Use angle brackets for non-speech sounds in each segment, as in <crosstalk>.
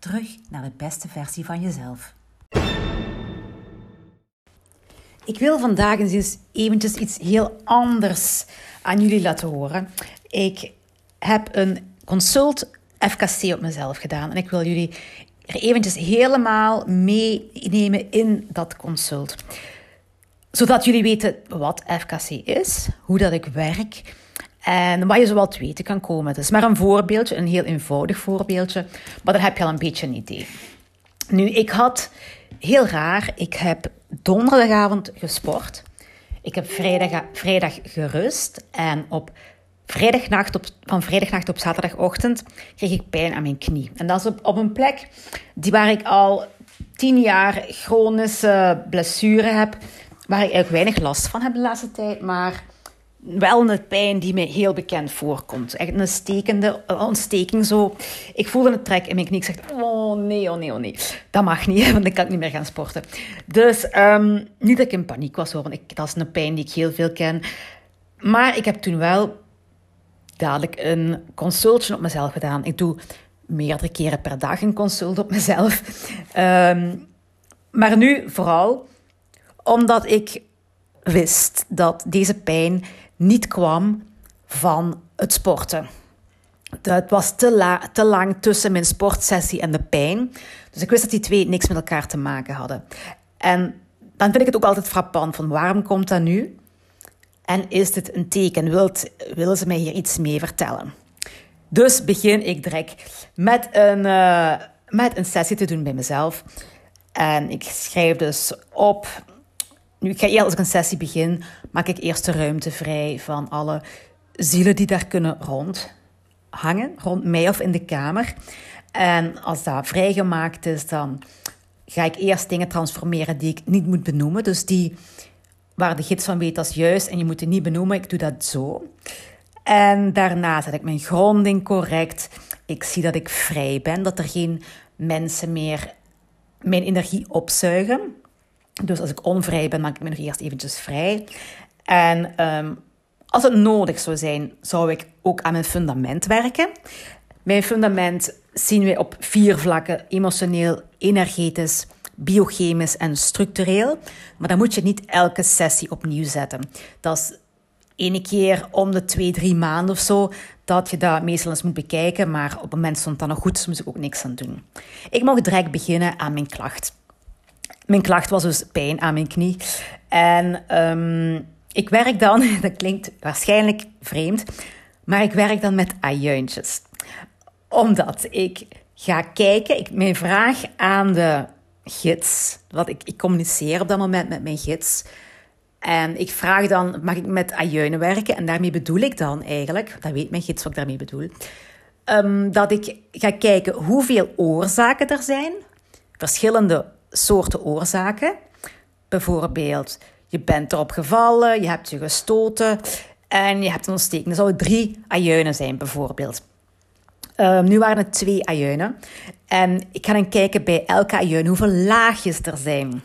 Terug naar de beste versie van jezelf. Ik wil vandaag eens eventjes iets heel anders aan jullie laten horen. Ik heb een consult FKC op mezelf gedaan en ik wil jullie er eventjes helemaal meenemen in dat consult. Zodat jullie weten wat FKC is, hoe dat ik werk en wat je zoal te weten kan komen. Het is maar een voorbeeldje, een heel eenvoudig voorbeeldje, maar dan heb je al een beetje een idee. Nu, ik had heel raar, ik heb donderdagavond gesport. Ik heb vrijdag, vrijdag gerust en op vrijdagnacht op, van vrijdagnacht op zaterdagochtend kreeg ik pijn aan mijn knie. En dat is op, op een plek die waar ik al tien jaar chronische blessure heb, waar ik eigenlijk weinig last van heb de laatste tijd, maar wel een pijn die me heel bekend voorkomt. Echt een stekende ontsteking zo. Ik voelde een trek in mijn knie. Ik zeg, oh nee, oh nee, oh nee. Dat mag niet, <laughs> want dan kan ik niet meer gaan sporten. Dus um, niet dat ik in paniek was, hoor, want ik, dat is een pijn die ik heel veel ken. Maar ik heb toen wel dadelijk een consultje op mezelf gedaan. Ik doe meerdere keren per dag een consult op mezelf. Um, maar nu vooral omdat ik wist dat deze pijn niet kwam van het sporten. Het was te, la, te lang tussen mijn sportsessie en de pijn. Dus ik wist dat die twee niks met elkaar te maken hadden. En dan vind ik het ook altijd frappant van waarom komt dat nu? En is dit een teken? Wilt, willen ze mij hier iets mee vertellen? Dus begin ik direct met een, uh, met een sessie te doen bij mezelf. En ik schrijf dus op nu, ik ga eerst als sessie begin, maak ik eerst de ruimte vrij van alle zielen die daar kunnen rondhangen, rond mij of in de kamer. En als dat vrijgemaakt is, dan ga ik eerst dingen transformeren die ik niet moet benoemen. Dus die waar de gids van weet is juist en je moet het niet benoemen. Ik doe dat zo. En daarna zet ik mijn gronding correct. Ik zie dat ik vrij ben, dat er geen mensen meer mijn energie opzuigen. Dus als ik onvrij ben, maak ik me nog eerst eventjes vrij. En um, als het nodig zou zijn, zou ik ook aan mijn fundament werken. Mijn fundament zien we op vier vlakken: emotioneel, energetisch, biochemisch en structureel. Maar dan moet je niet elke sessie opnieuw zetten. Dat is ene keer om de twee, drie maanden of zo dat je dat meestal eens moet bekijken. Maar op het moment stond dat nog goed, dus moest ik ook niks aan doen. Ik mag direct beginnen aan mijn klacht. Mijn klacht was dus pijn aan mijn knie. En um, ik werk dan, <laughs> dat klinkt waarschijnlijk vreemd, maar ik werk dan met ajuintjes. Omdat ik ga kijken, ik, mijn vraag aan de gids, wat ik, ik communiceer op dat moment met mijn gids. En ik vraag dan, mag ik met ajuinen werken? En daarmee bedoel ik dan eigenlijk, dat weet mijn gids wat ik daarmee bedoel, um, dat ik ga kijken hoeveel oorzaken er zijn, verschillende soorten oorzaken. Bijvoorbeeld, je bent erop gevallen, je hebt je gestoten en je hebt een ontsteking. Er zouden drie ajuinen zijn, bijvoorbeeld. Um, nu waren het twee ajuinen. En ik ga dan kijken bij elke ajuin hoeveel laagjes er zijn.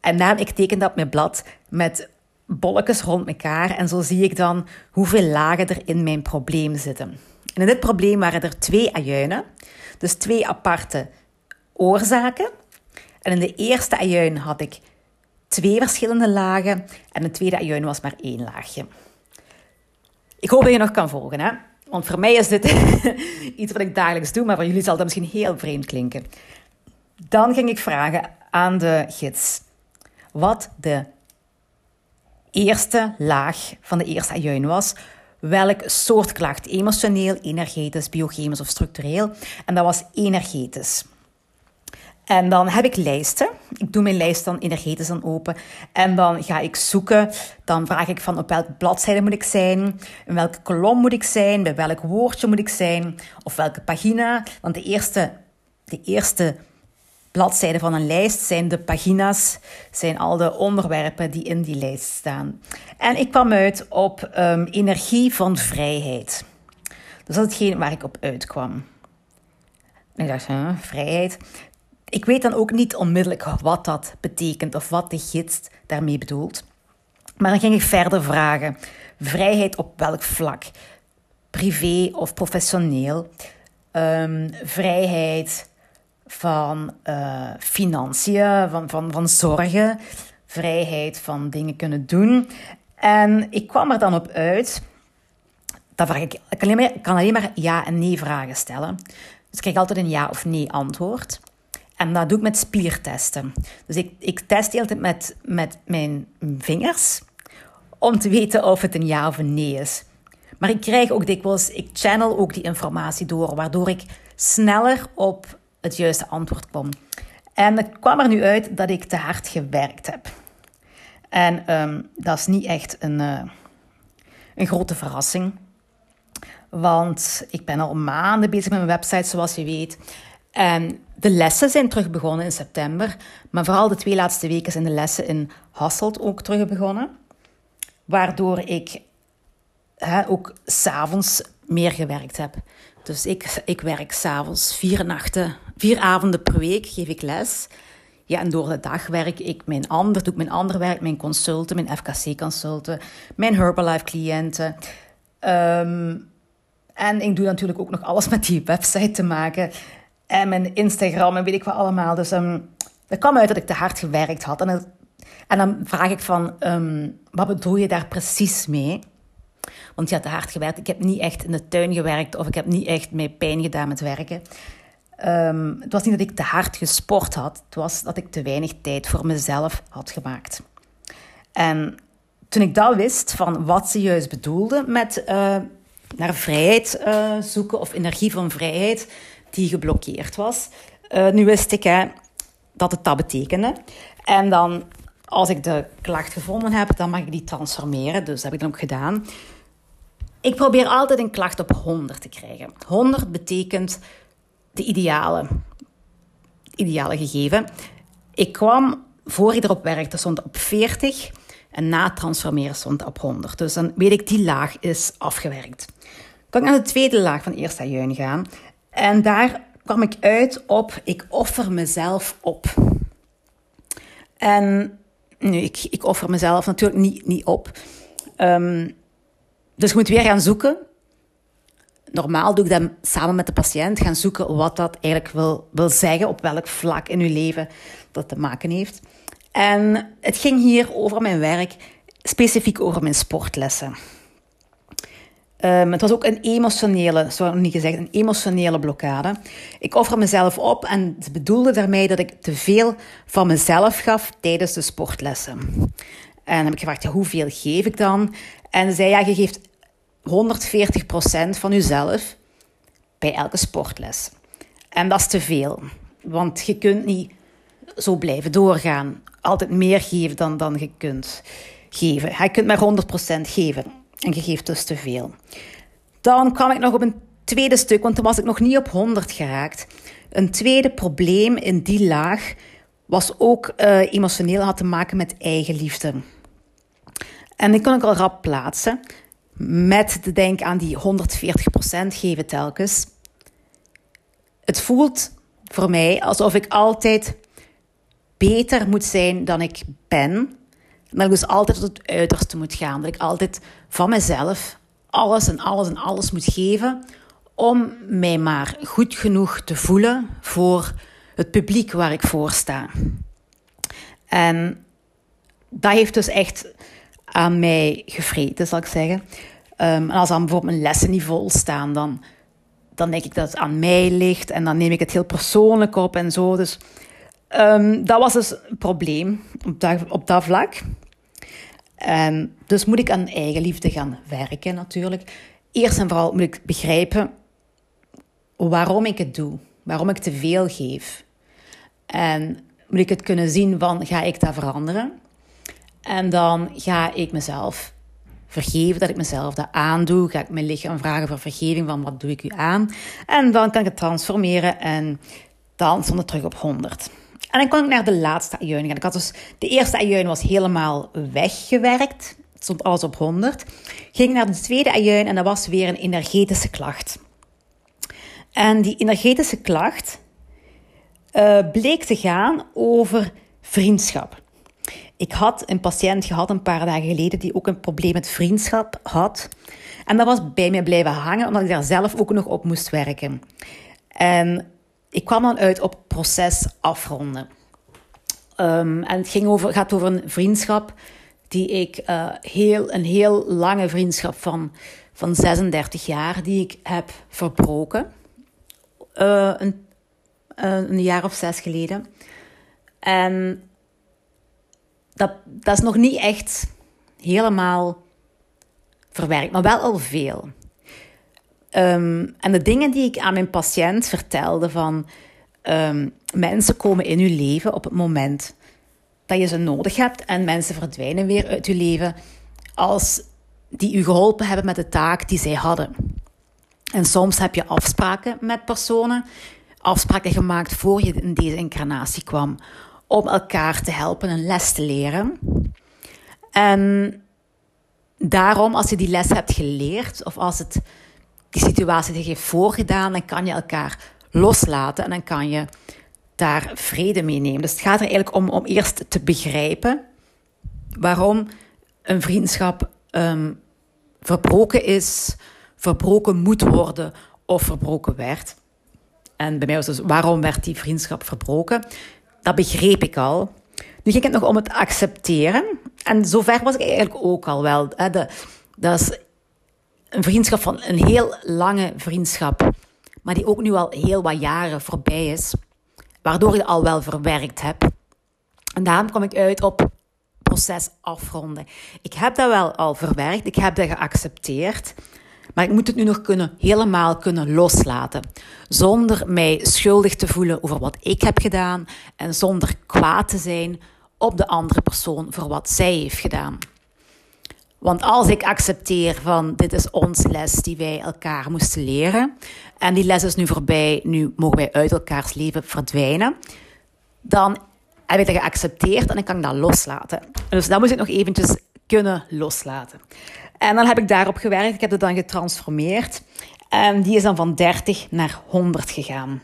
En daarom, ik teken dat op mijn blad met bolletjes rond elkaar. En zo zie ik dan hoeveel lagen er in mijn probleem zitten. En in dit probleem waren er twee ajuinen. Dus twee aparte oorzaken. En in de eerste ajuin had ik twee verschillende lagen en de tweede ajuin was maar één laagje. Ik hoop dat je nog kan volgen, hè? Want voor mij is dit <laughs> iets wat ik dagelijks doe, maar voor jullie zal dat misschien heel vreemd klinken. Dan ging ik vragen aan de gids wat de eerste laag van de eerste ajuin was. Welk soort klacht? Emotioneel, energetisch, biochemisch of structureel? En dat was energetisch. En dan heb ik lijsten. Ik doe mijn lijst dan energetisch dan open. En dan ga ik zoeken. Dan vraag ik van op welke bladzijde moet ik zijn. In welke kolom moet ik zijn. Bij welk woordje moet ik zijn. Of welke pagina. Want de eerste, de eerste bladzijden van een lijst zijn de pagina's, zijn al de onderwerpen die in die lijst staan. En ik kwam uit op ehm, energie van vrijheid. Dus dat is hetgeen waar ik op uitkwam. Ik dacht, huh, vrijheid. Ik weet dan ook niet onmiddellijk wat dat betekent of wat de gids daarmee bedoelt. Maar dan ging ik verder vragen. Vrijheid op welk vlak? Privé of professioneel? Um, vrijheid van uh, financiën, van, van, van zorgen, vrijheid van dingen kunnen doen. En ik kwam er dan op uit. Dat vraag ik, ik, kan alleen maar, ik kan alleen maar ja en nee vragen stellen. Dus ik krijg altijd een ja of nee antwoord. En dat doe ik met spiertesten. Dus ik, ik test de hele tijd met, met mijn vingers om te weten of het een ja of een nee is. Maar ik krijg ook dikwijls, ik channel ook die informatie door, waardoor ik sneller op het juiste antwoord kom. En het kwam er nu uit dat ik te hard gewerkt heb. En um, dat is niet echt een, uh, een grote verrassing. Want ik ben al maanden bezig met mijn website, zoals je weet. En de lessen zijn terug begonnen in september. Maar vooral de twee laatste weken zijn de lessen in Hasselt ook terug begonnen. Waardoor ik hè, ook s'avonds meer gewerkt heb. Dus ik, ik werk s'avonds vier nachten, vier avonden per week geef ik les. Ja, en door de dag werk ik mijn ander, doe ik mijn ander werk, mijn consulten, mijn FKC-consulten, mijn Herbalife-cliënten. Um, en ik doe natuurlijk ook nog alles <laughs> met die website te maken. En mijn Instagram en weet ik wat allemaal. Dus um, het kwam uit dat ik te hard gewerkt had. En, en dan vraag ik van, um, wat bedoel je daar precies mee? Want je had te hard gewerkt. Ik heb niet echt in de tuin gewerkt of ik heb niet echt mij pijn gedaan met werken. Um, het was niet dat ik te hard gesport had. Het was dat ik te weinig tijd voor mezelf had gemaakt. En toen ik dat wist van wat ze juist bedoelde met uh, naar vrijheid uh, zoeken of energie van vrijheid die geblokkeerd was. Uh, nu wist ik hè, dat het dat betekende. En dan, als ik de klacht gevonden heb, dan mag ik die transformeren. Dus dat heb ik dan ook gedaan. Ik probeer altijd een klacht op 100 te krijgen. 100 betekent de ideale, ideale gegeven. Ik kwam, voor ik erop werkte, stond op 40 en na transformeren stond op 100. Dus dan weet ik, die laag is afgewerkt. Kan ik naar de tweede laag van eerste ajuin gaan. En daar kwam ik uit op, ik offer mezelf op. En nu, ik, ik offer mezelf natuurlijk niet, niet op. Um, dus je moet weer gaan zoeken. Normaal doe ik dat samen met de patiënt, gaan zoeken wat dat eigenlijk wil, wil zeggen, op welk vlak in uw leven dat te maken heeft. En het ging hier over mijn werk, specifiek over mijn sportlessen. Um, het was ook een emotionele, zo niet gezegd, een emotionele blokkade. Ik offer mezelf op en het bedoelde daarmee dat ik te veel van mezelf gaf tijdens de sportlessen. En dan heb ik gevraagd, hoeveel geef ik dan? En zei, ja, je geeft 140% van jezelf bij elke sportles. En dat is te veel, want je kunt niet zo blijven doorgaan. Altijd meer geven dan, dan je kunt geven. Je kunt maar 100% geven en je geeft dus te veel. Dan kwam ik nog op een tweede stuk, want toen was ik nog niet op 100 geraakt. Een tweede probleem in die laag was ook uh, emotioneel had te maken met eigenliefde. En die kon ik al rap plaatsen met de denk aan die 140% geven telkens. Het voelt voor mij alsof ik altijd beter moet zijn dan ik ben. Dat ik dus altijd tot het uiterste moet gaan. Dat ik altijd van mezelf alles en alles en alles moet geven om mij maar goed genoeg te voelen voor het publiek waar ik voor sta. En dat heeft dus echt aan mij gevreten, zal ik zeggen. Um, en als dan bijvoorbeeld mijn lessen niet vol staan, dan, dan denk ik dat het aan mij ligt en dan neem ik het heel persoonlijk op en zo. Dus um, dat was dus een probleem op dat, vlak. En dus moet ik aan eigenliefde gaan werken natuurlijk. Eerst en vooral moet ik begrijpen waarom ik het doe, waarom ik te veel geef. En moet ik het kunnen zien van ga ik dat veranderen? En dan ga ik mezelf vergeven dat ik mezelf dat aandoe. Ga ik mijn lichaam vragen voor vergeving van wat doe ik u aan. En dan kan ik het transformeren en dan stond het terug op 100. En dan kon ik naar de laatste ajuin. Ik had dus, de eerste ajuin was helemaal weggewerkt. Het stond alles op 100. Ging naar de tweede ajuin en dat was weer een energetische klacht. En die energetische klacht uh, bleek te gaan over vriendschap. Ik had een patiënt gehad een paar dagen geleden die ook een probleem met vriendschap had. En dat was bij mij blijven hangen, omdat ik daar zelf ook nog op moest werken. En ik kwam dan uit op proces afronden. Um, en het ging over, gaat over een vriendschap die ik, uh, heel, een heel lange vriendschap van, van 36 jaar, die ik heb verbroken. Uh, een, uh, een jaar of zes geleden. En dat, dat is nog niet echt helemaal verwerkt, maar wel al veel. Um, en de dingen die ik aan mijn patiënt vertelde van um, mensen komen in uw leven op het moment dat je ze nodig hebt en mensen verdwijnen weer uit uw leven als die u geholpen hebben met de taak die zij hadden. En soms heb je afspraken met personen, afspraken gemaakt voor je in deze incarnatie kwam, om elkaar te helpen een les te leren. En daarom, als je die les hebt geleerd, of als het die situatie zich heeft voorgedaan, dan kan je elkaar loslaten en dan kan je daar vrede mee nemen. Dus het gaat er eigenlijk om om eerst te begrijpen waarom een vriendschap um, verbroken is, verbroken moet worden of verbroken werd. En bij mij was dus waarom werd die vriendschap verbroken? Dat begreep ik al. Nu ging het nog om het accepteren. En zover was ik eigenlijk ook al wel. De, dat is een vriendschap van een heel lange vriendschap, maar die ook nu al heel wat jaren voorbij is, waardoor je al wel verwerkt hebt. En daarom kom ik uit op proces afronden. Ik heb dat wel al verwerkt, ik heb dat geaccepteerd, maar ik moet het nu nog kunnen, helemaal kunnen loslaten. Zonder mij schuldig te voelen over wat ik heb gedaan en zonder kwaad te zijn op de andere persoon voor wat zij heeft gedaan. Want als ik accepteer van dit is ons les die wij elkaar moesten leren en die les is nu voorbij, nu mogen wij uit elkaars leven verdwijnen, dan heb ik dat geaccepteerd en dan kan ik dat loslaten. Dus dat moet ik nog eventjes kunnen loslaten. En dan heb ik daarop gewerkt, ik heb het dan getransformeerd en die is dan van 30 naar 100 gegaan.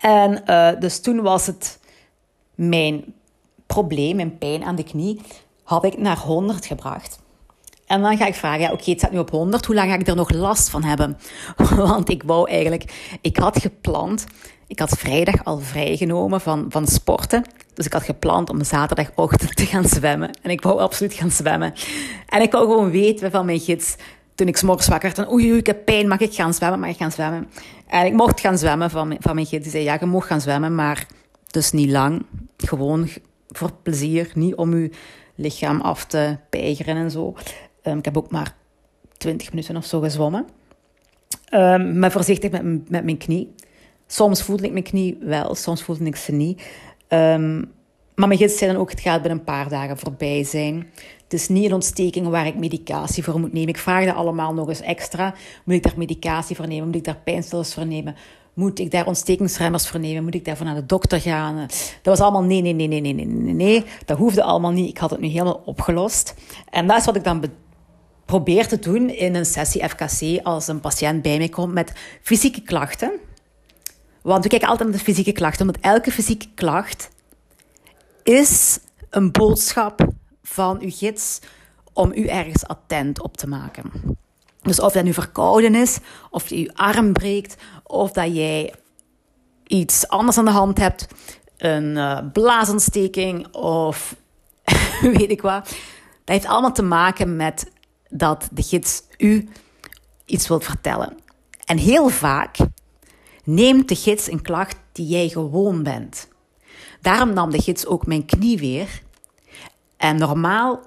En uh, dus toen was het mijn probleem, mijn pijn aan de knie, had ik naar 100 gebracht. En dan ga ik vragen, oké, het staat nu op 100, hoe lang ga ik er nog last van hebben? <laughs> Want ik wou eigenlijk, ik had gepland, ik had vrijdag al vrijgenomen van, van sporten. Dus ik had gepland om zaterdagochtend te gaan zwemmen. En ik wou absoluut gaan zwemmen. En ik wou gewoon weten van mijn gids, toen ik s'morgens wakker werd, oei, oei, ik heb pijn, mag ik gaan zwemmen? Mag ik gaan zwemmen? En ik mocht gaan zwemmen van, mijn, van mijn gids. Die zei, ja, je mocht gaan zwemmen, maar dus niet lang. Gewoon voor plezier, niet om je lichaam af te peigeren en zo. Um, ik heb ook maar 20 minuten of zo gezwommen. Um, maar voorzichtig met, met mijn knie. Soms voelde ik mijn knie wel, soms voelde ik ze niet. Um, maar mijn gids zei dan ook, het gaat binnen een paar dagen voorbij zijn. Het is niet een ontsteking waar ik medicatie voor moet nemen. Ik vraag dat allemaal nog eens extra. Moet ik daar medicatie voor nemen? Moet ik daar pijnstillers voor nemen? Moet ik daar ontstekingsremmers voor nemen? Moet ik daarvoor naar de dokter gaan? Dat was allemaal nee, nee, nee, nee, nee, nee, nee. Dat hoefde allemaal niet. Ik had het nu helemaal opgelost. En dat is wat ik dan probeer te doen in een sessie FKC als een patiënt bij mij komt met fysieke klachten. Want we kijken altijd naar de fysieke klachten, omdat elke fysieke klacht is een boodschap van uw gids om u ergens attent op te maken. Dus of dat nu verkouden is, of je je arm breekt, of dat jij iets anders aan de hand hebt, een uh, blaasontsteking of <laughs> weet ik wat. Dat heeft allemaal te maken met dat de gids u iets wilt vertellen. En heel vaak neemt de gids een klacht die jij gewoon bent. Daarom nam de gids ook mijn knie weer. En normaal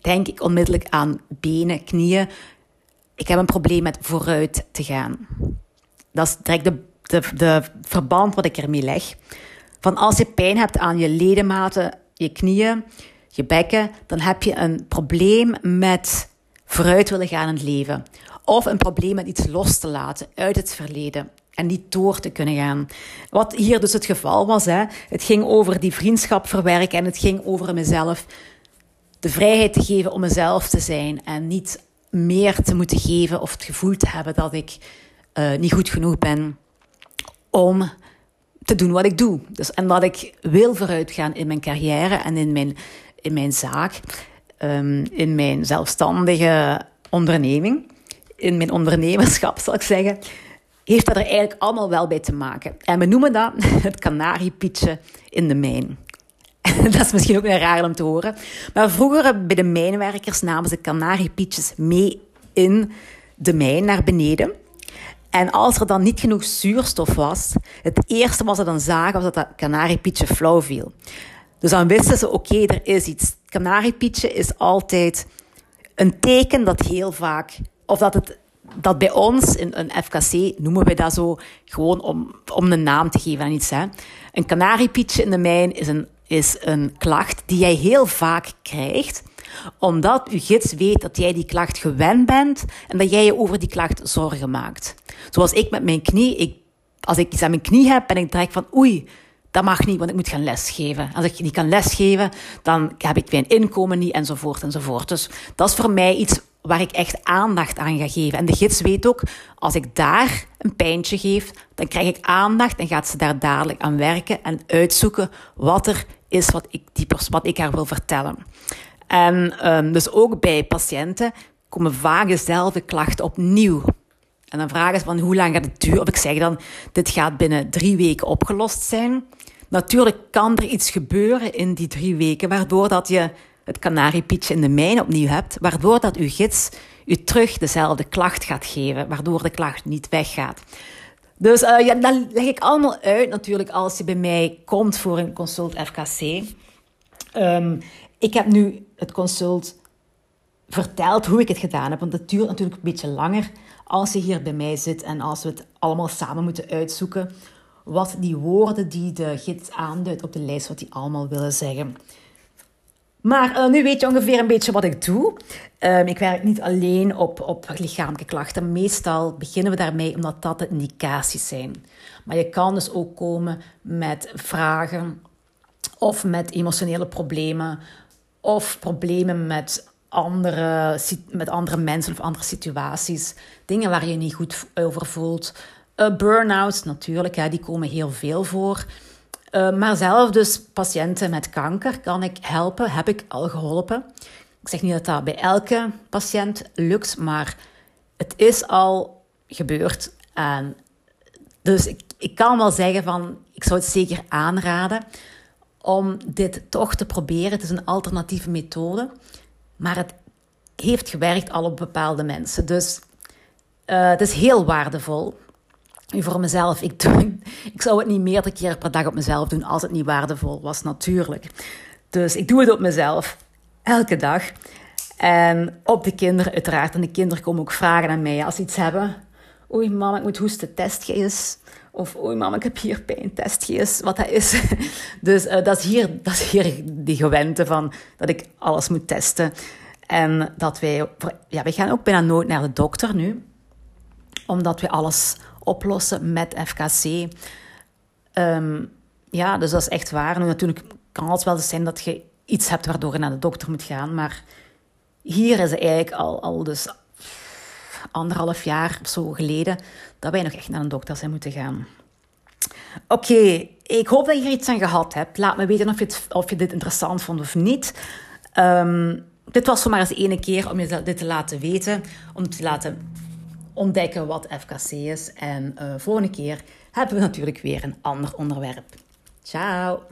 denk ik onmiddellijk aan benen, knieën. Ik heb een probleem met vooruit te gaan. Dat is direct de, de, de verband wat ik ermee leg. Van als je pijn hebt aan je ledematen, je knieën, je bekken, dan heb je een probleem met vooruit willen gaan in het leven. Of een probleem met iets los te laten uit het verleden. en niet door te kunnen gaan. Wat hier dus het geval was, hè. het ging over die vriendschap verwerken en het ging over mezelf de vrijheid te geven om mezelf te zijn en niet meer te moeten geven of het gevoel te hebben dat ik uh, niet goed genoeg ben om te doen wat ik doe. Dus, en dat ik wil vooruitgaan in mijn carrière en in mijn, in mijn zaak, um, in mijn zelfstandige onderneming, in mijn ondernemerschap zal ik zeggen, heeft dat er eigenlijk allemaal wel bij te maken. En we noemen dat <laughs> het kanariepietje in de mijn. <laughs> dat is misschien ook weer raar om te horen. Maar vroeger bij de mijnwerkers namen ze kanariepietjes mee in de mijn naar beneden. En als er dan niet genoeg zuurstof was, het eerste wat ze dan zagen was dat dat kanariepietje flauw viel. Dus dan wisten ze, oké, er is iets. Kanariepietje is altijd een teken dat heel vaak, of dat het dat bij ons, in een FKC noemen we dat zo, gewoon om, om een naam te geven aan iets. Hè. Een kanariepietje in de mijn is een, is een klacht die jij heel vaak krijgt, omdat je gids weet dat jij die klacht gewend bent en dat jij je over die klacht zorgen maakt. Zoals ik met mijn knie, ik, als ik iets aan mijn knie heb, ben ik direct van oei, dat mag niet, want ik moet gaan lesgeven. Als ik niet kan lesgeven, dan heb ik mijn inkomen niet, enzovoort, enzovoort. Dus dat is voor mij iets waar ik echt aandacht aan ga geven. En de gids weet ook, als ik daar een pijntje geef, dan krijg ik aandacht en gaat ze daar dadelijk aan werken en uitzoeken wat er is wat ik, die, wat ik haar wil vertellen. En um, dus ook bij patiënten komen vaak dezelfde klachten opnieuw. En dan vragen ze van hoe lang gaat het duren? Of ik zeg dan, dit gaat binnen drie weken opgelost zijn. Natuurlijk kan er iets gebeuren in die drie weken, waardoor dat je het kanariepietje in de mijn opnieuw hebt, waardoor dat uw gids u terug dezelfde klacht gaat geven, waardoor de klacht niet weggaat. Dus uh, ja, dat leg ik allemaal uit natuurlijk als je bij mij komt voor een consult FKC. Um, ik heb nu het consult verteld hoe ik het gedaan heb, want het duurt natuurlijk een beetje langer als je hier bij mij zit en als we het allemaal samen moeten uitzoeken wat die woorden die de gids aanduidt op de lijst, wat die allemaal willen zeggen. Maar uh, nu weet je ongeveer een beetje wat ik doe. Um, ik werk niet alleen op, op lichamelijke klachten. Meestal beginnen we daarmee omdat dat de indicaties zijn. Maar je kan dus ook komen met vragen of met emotionele problemen of problemen met andere, met andere mensen of andere situaties. Dingen waar je je niet goed over voelt. Uh, Burn-outs natuurlijk, hè, die komen heel veel voor. Uh, maar zelf dus patiënten met kanker kan ik helpen, heb ik al geholpen. Ik zeg niet dat dat bij elke patiënt lukt, maar het is al gebeurd. En dus ik, ik kan wel zeggen van, ik zou het zeker aanraden om dit toch te proberen. Het is een alternatieve methode, maar het heeft gewerkt al op bepaalde mensen. Dus uh, het is heel waardevol voor mezelf. Ik, doe, <laughs> ik zou het niet meerdere keren per dag op mezelf doen als het niet waardevol was, natuurlijk. Dus ik doe het op mezelf, elke dag. En op de kinderen uiteraard. En de kinderen komen ook vragen aan mij als ze iets hebben. Oei, mama, ik moet hoesten, testgeest. Of oei, mama, ik heb hier pijn, testgeest. Wat dat is. <laughs> Dus uh, dat, is hier, dat is hier die gewente van dat ik alles moet testen. En dat wij... Ja, wij gaan ook bijna nooit naar de dokter nu. Omdat we alles oplossen met FKC. Ehm, ja, dus dat is echt waar. Nu, natuurlijk kan het wel zijn dat je iets hebt waardoor je naar de dokter moet gaan. Maar hier is het eigenlijk al, al dus anderhalf jaar of zo geleden dat wij nog echt naar een dokter zijn moeten gaan. Oké, ik hoop dat je er iets aan gehad hebt. Laat me weten of je, het, of je dit interessant vond of niet. Um, dit was zomaar eens ene keer om je dit te laten weten, om te laten ontdekken wat FKC is. En uh, volgende keer hebben we natuurlijk weer een ander onderwerp. Ciao!